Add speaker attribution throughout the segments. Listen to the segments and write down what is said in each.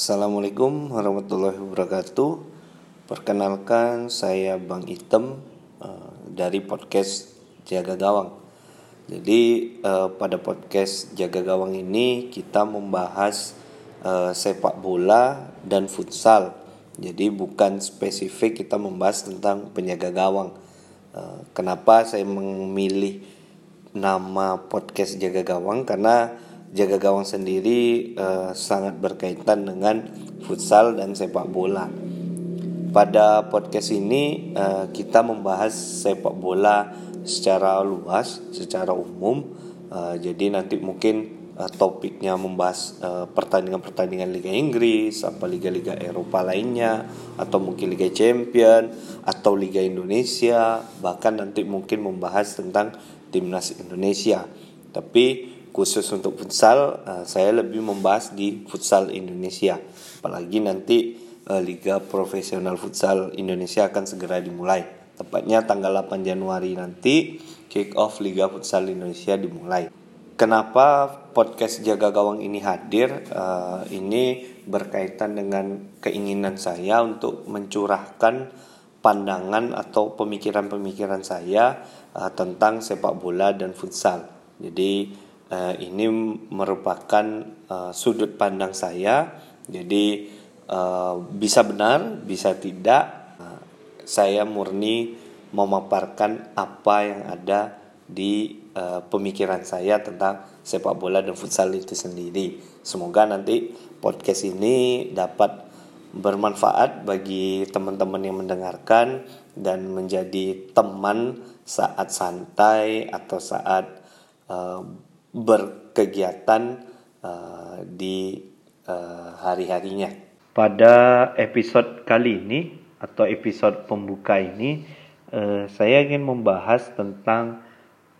Speaker 1: Assalamualaikum warahmatullahi wabarakatuh. Perkenalkan saya Bang Item uh, dari podcast Jaga Gawang. Jadi uh, pada podcast Jaga Gawang ini kita membahas uh, sepak bola dan futsal. Jadi bukan spesifik kita membahas tentang penjaga gawang. Kenapa saya memilih nama podcast Jaga Gawang karena jaga gawang sendiri uh, sangat berkaitan dengan futsal dan sepak bola. Pada podcast ini uh, kita membahas sepak bola secara luas, secara umum. Uh, jadi nanti mungkin topiknya membahas pertandingan-pertandingan Liga Inggris, apa liga-liga Eropa lainnya, atau mungkin Liga Champion, atau Liga Indonesia, bahkan nanti mungkin membahas tentang timnas Indonesia. Tapi khusus untuk futsal uh, saya lebih membahas di futsal Indonesia. Apalagi nanti uh, liga profesional futsal Indonesia akan segera dimulai. Tepatnya tanggal 8 Januari nanti kick off liga futsal Indonesia dimulai. Kenapa podcast jaga gawang ini hadir? Uh, ini berkaitan dengan keinginan saya untuk mencurahkan pandangan atau pemikiran-pemikiran saya tentang sepak bola dan futsal. Jadi uh, ini merupakan uh, sudut pandang saya. Jadi uh, bisa benar, bisa tidak. Saya murni memaparkan apa yang ada di uh, pemikiran saya tentang sepak bola dan futsal itu sendiri. Semoga nanti podcast ini dapat bermanfaat bagi teman-teman yang mendengarkan dan menjadi teman saat santai atau saat uh, berkegiatan uh, di uh, hari-harinya. Pada episode kali ini atau episode pembuka ini, uh, saya ingin membahas tentang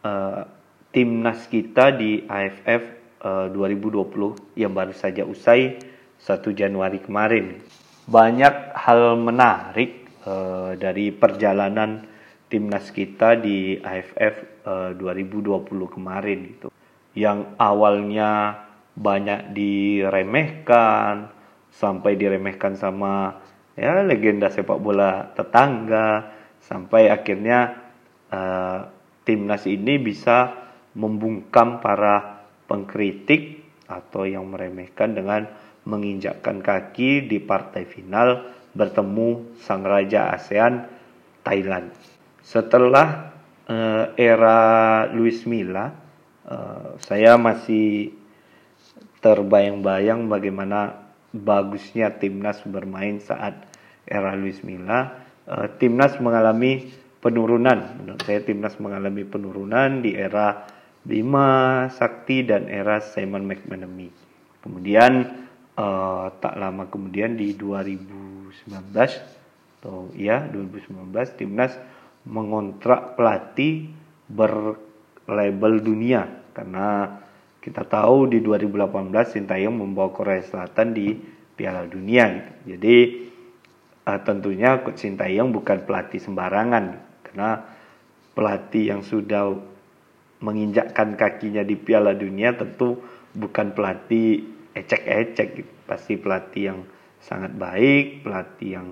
Speaker 1: uh, timnas kita di AFF uh, 2020 yang baru saja usai 1 Januari kemarin. Banyak hal menarik uh, dari perjalanan timnas kita di AFF uh, 2020 kemarin gitu yang awalnya banyak diremehkan sampai diremehkan sama ya legenda sepak bola tetangga sampai akhirnya uh, timnas ini bisa membungkam para pengkritik atau yang meremehkan dengan menginjakkan kaki di partai final bertemu sang raja ASEAN Thailand. Setelah uh, era Luis Milla Eh, saya masih terbayang-bayang bagaimana bagusnya timnas bermain saat era Luis Milla. Uh, timnas mengalami penurunan. Menurut saya timnas mengalami penurunan di era Bima Sakti dan era Simon McManamy. Kemudian uh, tak lama kemudian di 2019 atau ya 2019 timnas mengontrak pelatih ber label dunia karena kita tahu di 2018 Sintayong membawa Korea Selatan di Piala Dunia gitu. Jadi uh, tentunya Coach Sintayong bukan pelatih sembarangan karena pelatih yang sudah menginjakkan kakinya di Piala Dunia tentu bukan pelatih ecek-ecek gitu. Pasti pelatih yang sangat baik, pelatih yang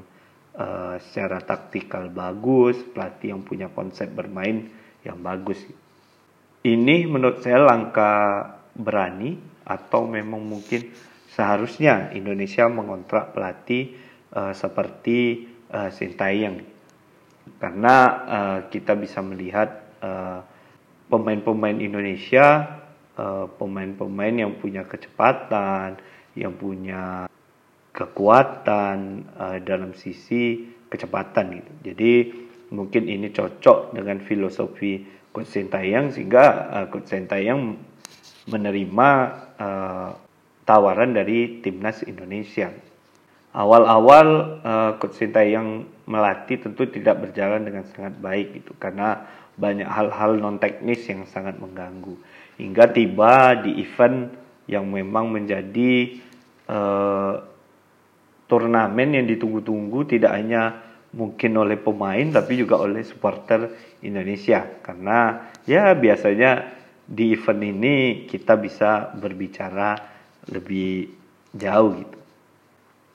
Speaker 1: uh, secara taktikal bagus, pelatih yang punya konsep bermain yang bagus. Gitu ini menurut saya langkah berani atau memang mungkin seharusnya Indonesia mengontrak pelatih uh, seperti uh, Sintayong. Karena uh, kita bisa melihat pemain-pemain uh, Indonesia pemain-pemain uh, yang punya kecepatan yang punya kekuatan uh, dalam sisi kecepatan gitu. Jadi mungkin ini cocok dengan filosofi Coach Sintayong sehingga uh, Coach Sintayong menerima uh, tawaran dari timnas Indonesia. Awal-awal uh, Coach Sintayong melatih tentu tidak berjalan dengan sangat baik gitu karena banyak hal-hal non teknis yang sangat mengganggu hingga tiba di event yang memang menjadi uh, turnamen yang ditunggu-tunggu tidak hanya mungkin oleh pemain tapi juga oleh supporter Indonesia karena ya biasanya di event ini kita bisa berbicara lebih jauh gitu.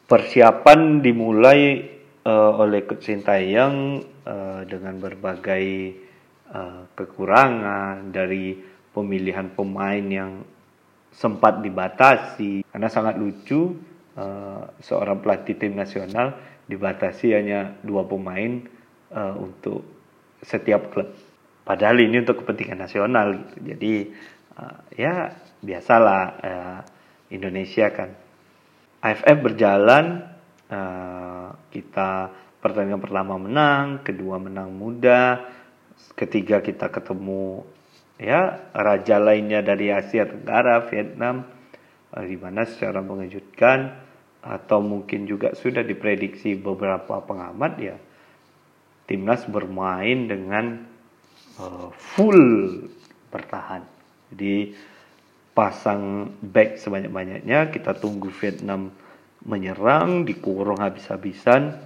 Speaker 1: persiapan dimulai uh, oleh Coach Sintayong uh, dengan berbagai uh, kekurangan dari pemilihan pemain yang sempat dibatasi karena sangat lucu uh, seorang pelatih tim nasional dibatasi hanya dua pemain uh, untuk setiap klub. Padahal ini untuk kepentingan nasional jadi uh, ya biasalah uh, Indonesia kan. AFF berjalan uh, kita pertandingan pertama menang, kedua menang muda, ketiga kita ketemu ya raja lainnya dari Asia Tenggara, Vietnam, uh, di mana secara mengejutkan atau mungkin juga sudah diprediksi beberapa pengamat ya timnas bermain dengan uh, full bertahan. Jadi pasang back sebanyak-banyaknya kita tunggu Vietnam menyerang dikurung habis-habisan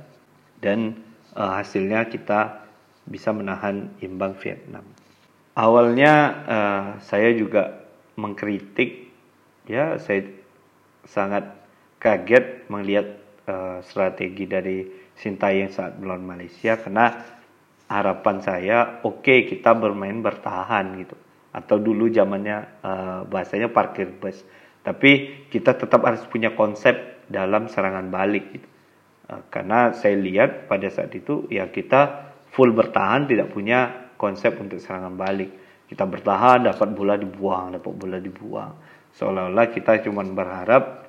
Speaker 1: dan uh, hasilnya kita bisa menahan imbang Vietnam awalnya uh, saya juga mengkritik ya saya sangat kaget melihat uh, strategi dari Sintayong saat melawan Malaysia karena harapan saya oke okay, kita bermain bertahan gitu atau dulu zamannya uh, bahasanya parkir bus. Tapi kita tetap harus punya konsep dalam serangan balik gitu. Uh, karena saya lihat pada saat itu ya kita full bertahan tidak punya konsep untuk serangan balik. Kita bertahan dapat bola dibuang, dapat bola dibuang. Seolah-olah kita cuma berharap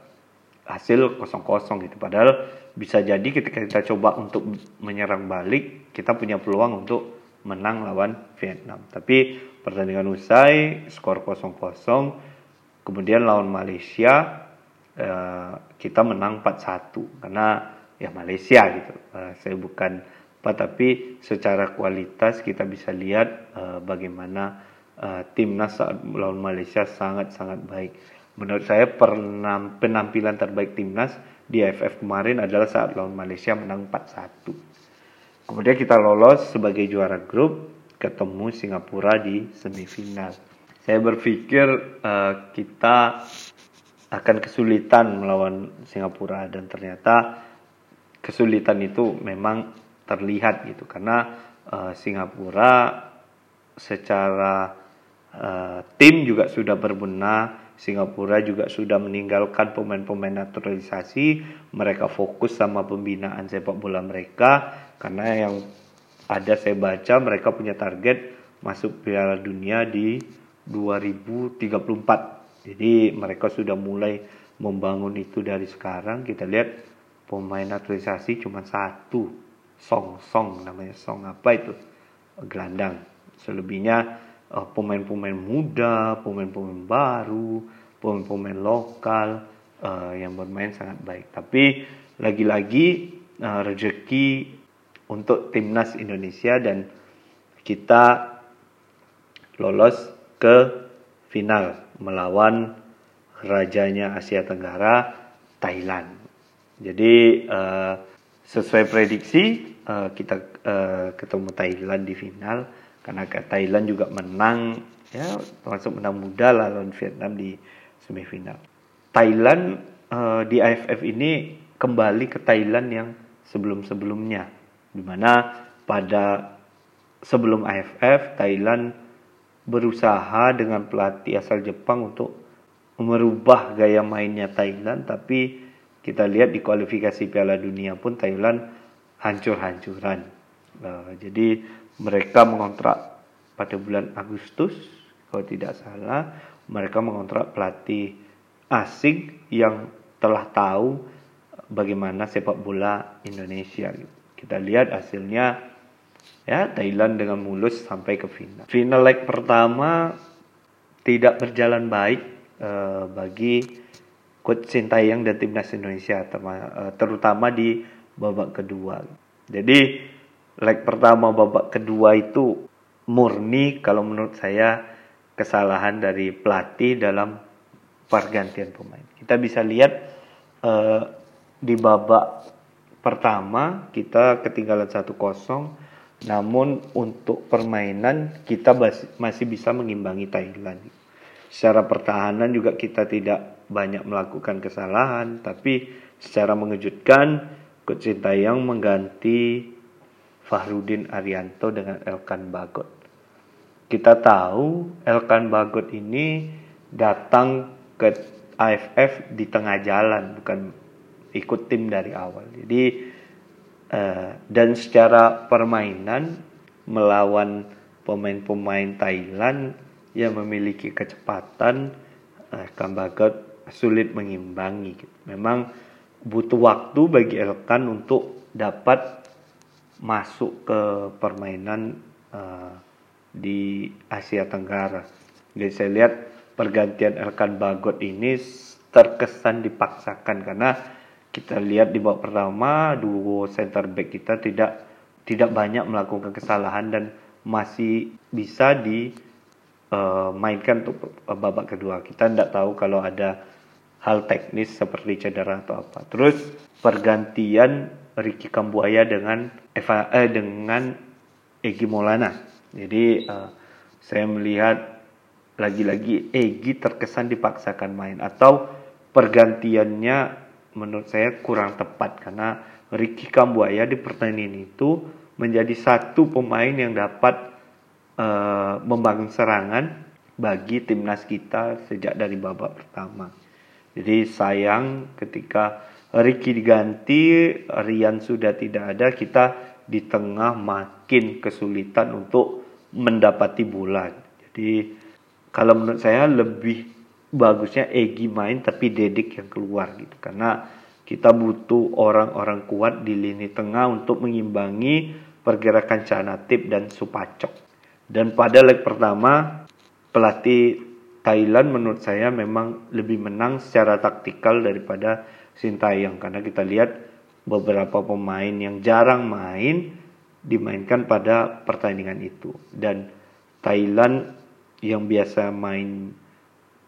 Speaker 1: hasil kosong-kosong gitu. Padahal bisa jadi ketika kita coba untuk menyerang balik, kita punya peluang untuk menang lawan Vietnam. Tapi pertandingan usai skor 0-0 kemudian lawan Malaysia uh, kita menang 4-1 karena ya Malaysia gitu uh, saya bukan apa tapi secara kualitas kita bisa lihat uh, bagaimana timnas saat lawan Malaysia sangat-sangat baik menurut saya penampilan terbaik timnas di AFF kemarin adalah saat lawan Malaysia menang 4-1 kemudian kita lolos sebagai juara grup ketemu Singapura di semifinal. Saya berpikir uh, kita akan kesulitan melawan Singapura dan ternyata kesulitan itu memang terlihat gitu karena uh, Singapura secara uh, tim juga sudah berbenah Singapura juga sudah meninggalkan pemain-pemain naturalisasi mereka fokus sama pembinaan sepak bola mereka karena yang ada saya baca mereka punya target masuk Piala Dunia di 2034. Jadi mereka sudah mulai membangun itu dari sekarang. Kita lihat pemain naturalisasi cuma satu, Song Song namanya Song apa itu gelandang. Selebihnya pemain-pemain muda, pemain-pemain baru, pemain-pemain lokal uh, yang bermain sangat baik. Tapi lagi-lagi uh, rezeki untuk timnas Indonesia dan kita lolos ke final melawan rajanya Asia Tenggara Thailand. Jadi uh, sesuai prediksi uh, kita uh, ketemu Thailand di final karena Thailand juga menang ya termasuk menang muda lawan Vietnam di semifinal. Thailand uh, di AFF ini kembali ke Thailand yang sebelum-sebelumnya di mana pada sebelum AFF Thailand berusaha dengan pelatih asal Jepang untuk merubah gaya mainnya Thailand tapi kita lihat di kualifikasi Piala Dunia pun Thailand hancur-hancuran. Uh, jadi mereka mengontrak pada bulan Agustus kalau tidak salah mereka mengontrak pelatih asing yang telah tahu bagaimana sepak bola Indonesia. Kita lihat hasilnya ya Thailand dengan mulus sampai ke final. Final leg pertama tidak berjalan baik uh, bagi coach Sintayong dan timnas Indonesia uh, terutama di babak kedua. Jadi leg pertama babak kedua itu murni kalau menurut saya kesalahan dari pelatih dalam pergantian pemain. Kita bisa lihat uh, di babak pertama kita ketinggalan 1-0 namun untuk permainan kita masih bisa mengimbangi Thailand. secara pertahanan juga kita tidak banyak melakukan kesalahan, tapi secara mengejutkan Coach mengganti Fahrudin Arianto dengan Elkan Bagot. Kita tahu Elkan Bagot ini datang ke AFF di tengah jalan, bukan ikut tim dari awal. Jadi uh, dan secara permainan melawan pemain-pemain Thailand yang memiliki kecepatan, uh, Kambagot sulit mengimbangi. Memang butuh waktu bagi Elkan untuk dapat masuk ke permainan uh, di Asia Tenggara. Jadi saya lihat pergantian Elkan Bagot ini terkesan dipaksakan karena kita lihat di babak pertama duo center back kita tidak tidak banyak melakukan kesalahan dan masih bisa dimainkan uh, untuk babak kedua. Kita tidak tahu kalau ada hal teknis seperti cedera atau apa. Terus pergantian Ricky Kambuaya dengan Eva eh, dengan Egi Maulana. Jadi uh, saya melihat lagi-lagi Egi terkesan dipaksakan main atau pergantiannya menurut saya kurang tepat karena Ricky Kambuaya di pertandingan itu menjadi satu pemain yang dapat uh, membangun serangan bagi timnas kita sejak dari babak pertama. Jadi sayang ketika Ricky diganti, Rian sudah tidak ada, kita di tengah makin kesulitan untuk mendapati bulan. Jadi kalau menurut saya lebih bagusnya Egi main tapi Dedik yang keluar gitu karena kita butuh orang-orang kuat di lini tengah untuk mengimbangi pergerakan Canatip dan Supacok. Dan pada leg pertama pelatih Thailand menurut saya memang lebih menang secara taktikal daripada Sintayong. Karena kita lihat beberapa pemain yang jarang main dimainkan pada pertandingan itu. Dan Thailand yang biasa main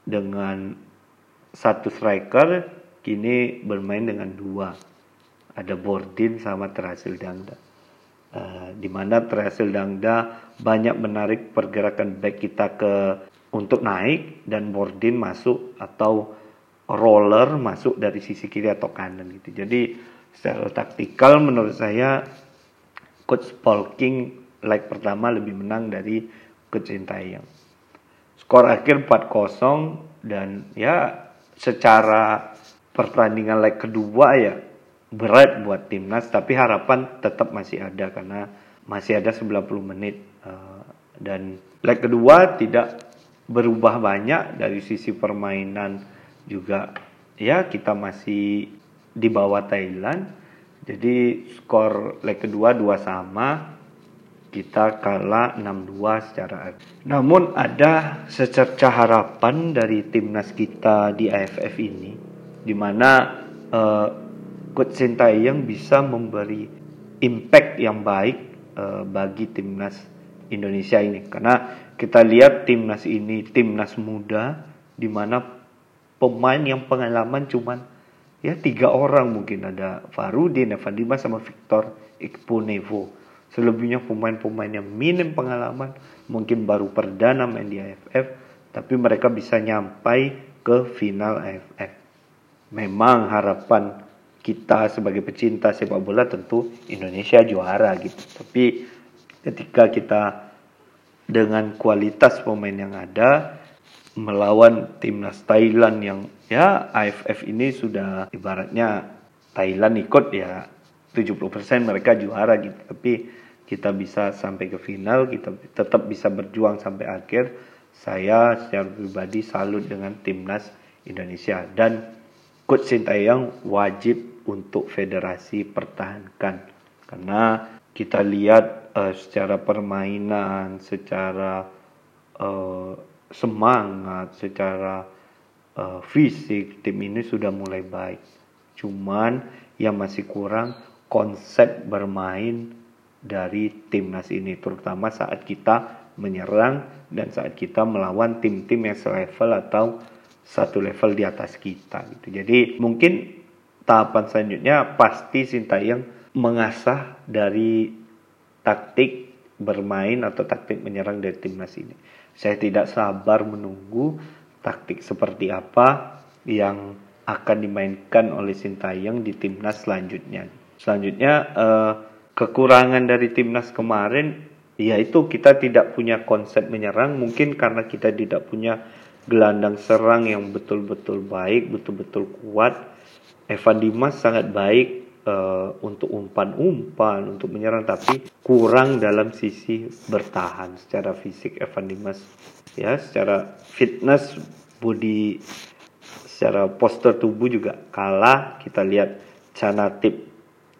Speaker 1: dengan satu striker kini bermain dengan dua. Ada Bordin sama Terasil Dangda. Uh, di mana Terasil Dangda banyak menarik pergerakan back kita ke untuk naik dan Bordin masuk atau roller masuk dari sisi kiri atau kanan gitu. Jadi secara taktikal menurut saya coach Paul King leg pertama lebih menang dari coach Sintayong. Skor akhir 4-0 dan ya secara pertandingan leg kedua ya berat buat timnas tapi harapan tetap masih ada karena masih ada 90 menit uh, dan leg kedua tidak berubah banyak dari sisi permainan juga ya kita masih di bawah Thailand. Jadi skor leg kedua dua sama kita kalah 6-2 secara Namun ada secerca harapan dari timnas kita di AFF ini di mana uh, Coach Sintayong bisa memberi impact yang baik uh, bagi timnas Indonesia ini karena kita lihat timnas ini timnas muda di mana pemain yang pengalaman cuman ya tiga orang mungkin ada Farudin, Evan Dimas sama Victor Ikponevo. Selebihnya pemain-pemain yang minim pengalaman, mungkin baru perdana main di AFF, tapi mereka bisa nyampai ke final AFF. Memang harapan kita sebagai pecinta sepak bola tentu Indonesia juara gitu. Tapi ketika kita dengan kualitas pemain yang ada melawan timnas Thailand yang ya AFF ini sudah ibaratnya Thailand ikut ya 70% mereka juara gitu. Tapi kita bisa sampai ke final kita tetap bisa berjuang sampai akhir. Saya secara pribadi salut dengan timnas Indonesia. Dan coach Sintayong wajib untuk federasi pertahankan. Karena kita lihat uh, secara permainan secara uh, semangat, secara uh, fisik tim ini sudah mulai baik. Cuman yang masih kurang konsep bermain dari timnas ini, terutama saat kita menyerang dan saat kita melawan tim-tim yang selevel atau satu level di atas kita gitu. Jadi mungkin tahapan selanjutnya pasti Sintayong mengasah dari taktik bermain atau taktik menyerang dari timnas ini. Saya tidak sabar menunggu taktik seperti apa yang akan dimainkan oleh Sintayong di timnas selanjutnya. Selanjutnya uh, kekurangan dari timnas kemarin yaitu kita tidak punya konsep menyerang mungkin karena kita tidak punya gelandang serang yang betul-betul baik, betul-betul kuat. Evan Dimas sangat baik uh, untuk umpan-umpan, untuk menyerang, tapi kurang dalam sisi bertahan secara fisik Evan Dimas. Ya, secara fitness, body, secara postur tubuh juga kalah. Kita lihat Canatip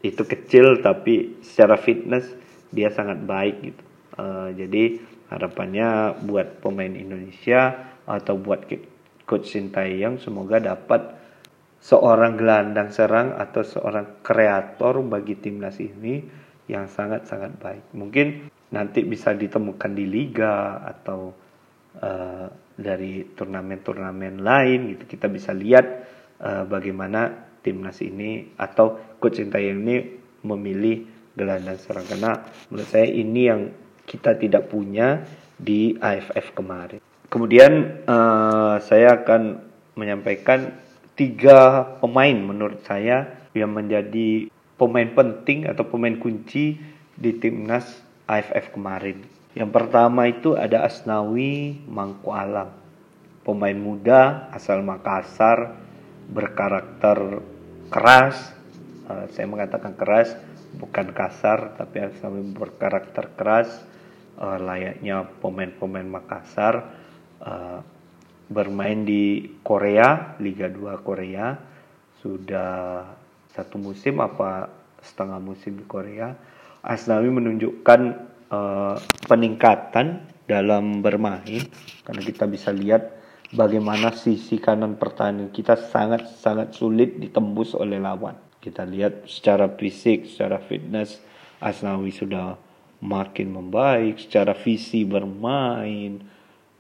Speaker 1: itu kecil, tapi secara fitness dia sangat baik gitu. Uh, jadi harapannya buat pemain Indonesia atau buat coach Sintayong semoga dapat seorang gelandang serang atau seorang kreator bagi timnas ini yang sangat-sangat baik. Mungkin nanti bisa ditemukan di liga atau uh, dari turnamen-turnamen lain gitu. Kita bisa lihat uh, bagaimana timnas ini atau coach Sintayong ini memilih gelandang serang karena menurut saya ini yang kita tidak punya di AFF kemarin. Kemudian uh, saya akan menyampaikan tiga pemain menurut saya yang menjadi pemain penting atau pemain kunci di timnas AFF kemarin. Yang pertama itu ada Asnawi Mangku Alam, pemain muda asal Makassar, berkarakter keras. Uh, saya mengatakan keras, bukan kasar, tapi Asnawi berkarakter keras, uh, layaknya pemain-pemain Makassar. Uh, bermain di Korea, Liga 2 Korea. Sudah satu musim apa setengah musim di Korea. Asnawi menunjukkan uh, peningkatan dalam bermain karena kita bisa lihat bagaimana sisi kanan pertahanan kita sangat-sangat sulit ditembus oleh lawan. Kita lihat secara fisik, secara fitness Asnawi sudah makin membaik, secara visi bermain,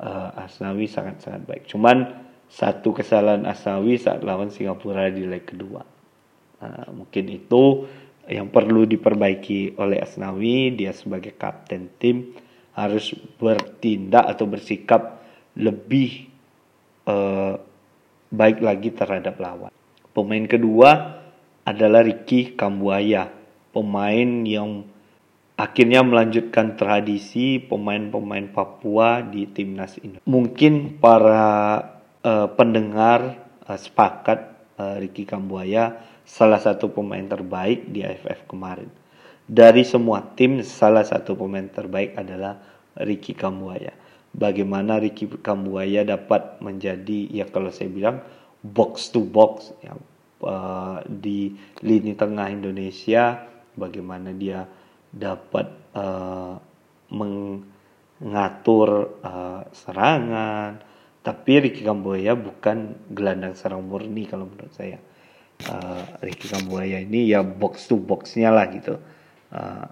Speaker 1: uh, Asnawi sangat-sangat baik. Cuman satu kesalahan Asnawi saat lawan Singapura di leg kedua. Uh, mungkin itu yang perlu diperbaiki oleh Asnawi. Dia sebagai kapten tim harus bertindak atau bersikap lebih uh, baik lagi terhadap lawan. Pemain kedua adalah Ricky Kambuaya, pemain yang akhirnya melanjutkan tradisi pemain-pemain Papua di timnas ini. Mungkin para uh, pendengar uh, sepakat uh, Ricky Kambuaya salah satu pemain terbaik di AFF kemarin. Dari semua tim salah satu pemain terbaik adalah Ricky Kambuaya. Bagaimana Ricky Kambuaya dapat menjadi ya kalau saya bilang box to box ya, uh, di lini tengah Indonesia bagaimana dia dapat uh, mengatur uh, serangan. Tapi Ricky Kamboya bukan gelandang serang murni kalau menurut saya. Uh, Ricky Kamboya ini ya box to boxnya lah gitu. Uh,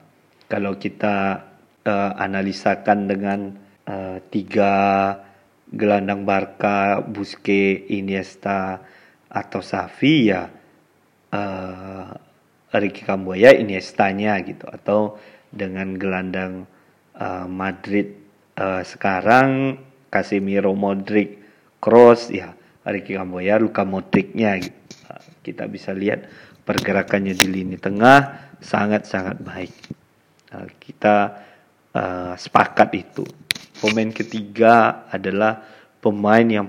Speaker 1: kalau kita uh, analisakan dengan uh, tiga gelandang Barca, Busquets, Iniesta atau Safi ya uh, Ricky Kamboya Iniesta-nya gitu atau dengan gelandang uh, Madrid uh, sekarang Casemiro Modric Cross ya Ricky Kamboya Luka Modric-nya gitu. Uh, kita bisa lihat pergerakannya di lini tengah sangat-sangat baik. Uh, kita uh, sepakat itu. Pemain ketiga adalah pemain yang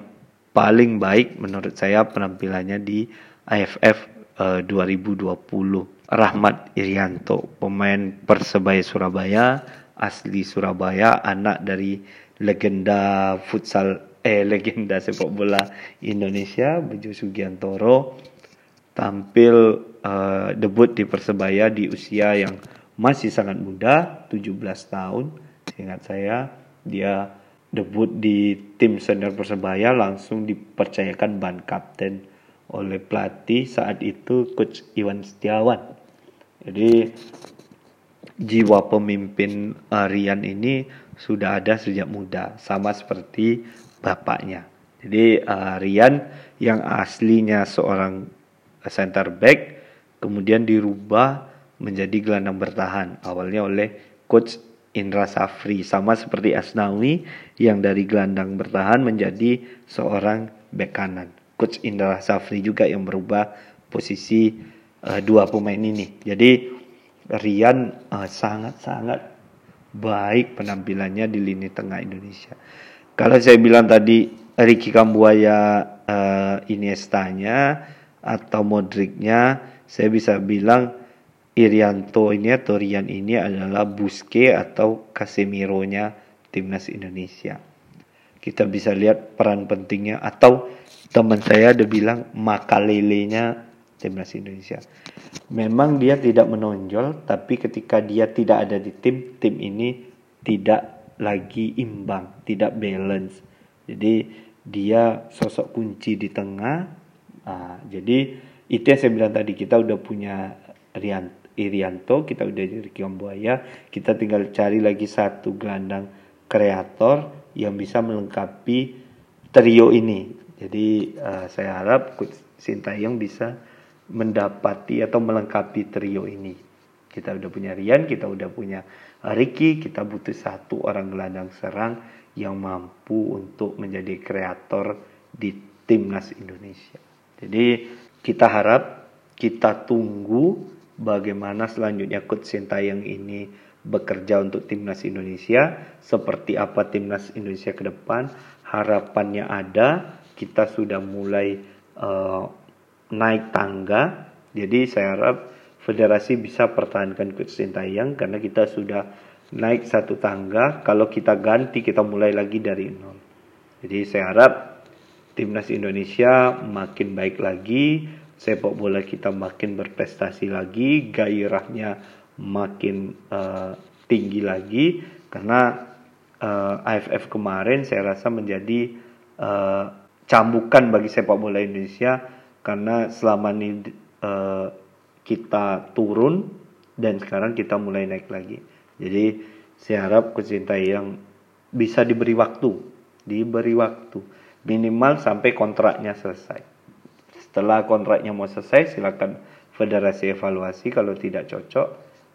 Speaker 1: paling baik menurut saya penampilannya di AFF 2020. Eh, Rahmat Irianto, pemain Persebaya Surabaya, asli Surabaya, anak dari legenda futsal eh legenda sepak bola Indonesia Bejo Sugiantoro tampil uh, debut di Persebaya di usia yang masih sangat muda, 17 tahun. Ingat saya, dia debut di tim senior Persebaya langsung dipercayakan ban kapten oleh pelatih saat itu coach Iwan Setiawan. Jadi jiwa pemimpin Rian ini sudah ada sejak muda sama seperti bapaknya. Jadi uh, Rian yang aslinya seorang center back kemudian dirubah menjadi gelandang bertahan awalnya oleh coach Indra Safri sama seperti Asnawi yang dari gelandang bertahan menjadi seorang bek kanan. Coach Indra Safri juga yang berubah posisi uh, dua pemain ini. Jadi Rian sangat sangat-sangat baik penampilannya di lini tengah Indonesia. Kalau saya bilang tadi Ricky Kambuaya uh, Iniesta-nya atau Modric-nya, saya bisa bilang Irianto ini atau Rian ini adalah Buske atau Casemiro-nya timnas Indonesia. Kita bisa lihat peran pentingnya atau teman saya ada bilang makalele-nya timnas Indonesia. Memang dia tidak menonjol, tapi ketika dia tidak ada di tim, tim ini tidak lagi imbang, tidak balance. Jadi dia sosok kunci di tengah. Nah, jadi itu yang saya bilang tadi kita udah punya Rian, Irianto, kita udah dari Buaya, kita tinggal cari lagi satu gelandang kreator yang bisa melengkapi trio ini. Jadi uh, saya harap Sintayong bisa mendapati atau melengkapi trio ini. Kita udah punya Rian, kita udah punya Ricky, kita butuh satu orang gelandang serang yang mampu untuk menjadi kreator di timnas Indonesia. Jadi kita harap kita tunggu bagaimana selanjutnya Coach Sintayong ini bekerja untuk timnas Indonesia, seperti apa timnas Indonesia ke depan. Harapannya ada, kita sudah mulai uh, naik tangga. Jadi saya harap federasi bisa pertahankan Coach Sintayong karena kita sudah naik satu tangga. Kalau kita ganti kita mulai lagi dari nol. Jadi saya harap timnas Indonesia makin baik lagi sepak bola kita makin berprestasi lagi gairahnya makin uh, tinggi lagi. Karena uh, eh, AFF kemarin saya rasa menjadi uh, cambukan bagi sepak bola Indonesia karena selama ini uh, kita turun dan sekarang kita mulai naik lagi jadi saya harap Coach yang bisa diberi waktu, diberi waktu minimal sampai kontraknya selesai. Setelah kontraknya mau selesai, silakan federasi evaluasi kalau tidak cocok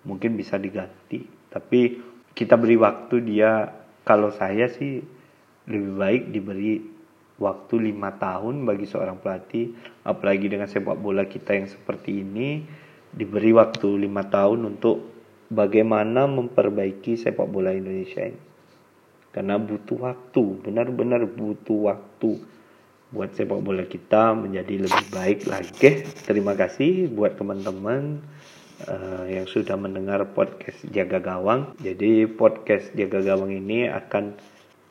Speaker 1: mungkin bisa diganti. Tapi kita beri waktu dia kalau saya sih lebih baik diberi waktu lima tahun bagi seorang pelatih apalagi dengan sepak bola kita yang seperti ini diberi waktu lima tahun untuk bagaimana memperbaiki sepak bola Indonesia ini. Karena butuh waktu, benar-benar butuh waktu buat sepak bola kita menjadi lebih baik lagi. Terima kasih buat teman-teman uh, yang sudah mendengar podcast Jaga Gawang. Jadi podcast Jaga Gawang ini akan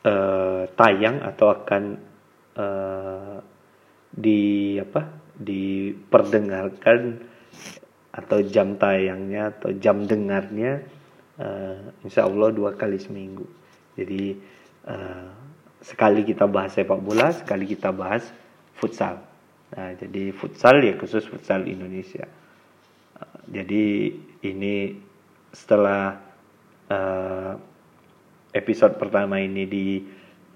Speaker 1: uh, tayang atau akan uh, di apa? diperdengarkan atau jam tayangnya atau jam dengarnya uh, insya Allah dua kali seminggu. Jadi uh, sekali kita bahas sepak bola, sekali kita bahas futsal. Nah, jadi futsal ya khusus futsal Indonesia. Uh, jadi ini setelah uh, episode pertama ini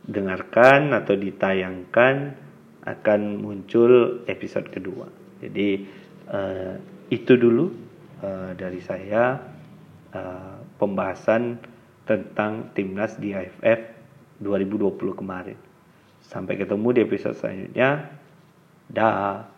Speaker 1: didengarkan atau ditayangkan akan muncul episode kedua. Jadi uh, itu dulu uh, dari saya uh, pembahasan tentang timnas di AFF 2020 kemarin. Sampai ketemu di episode selanjutnya. Dah.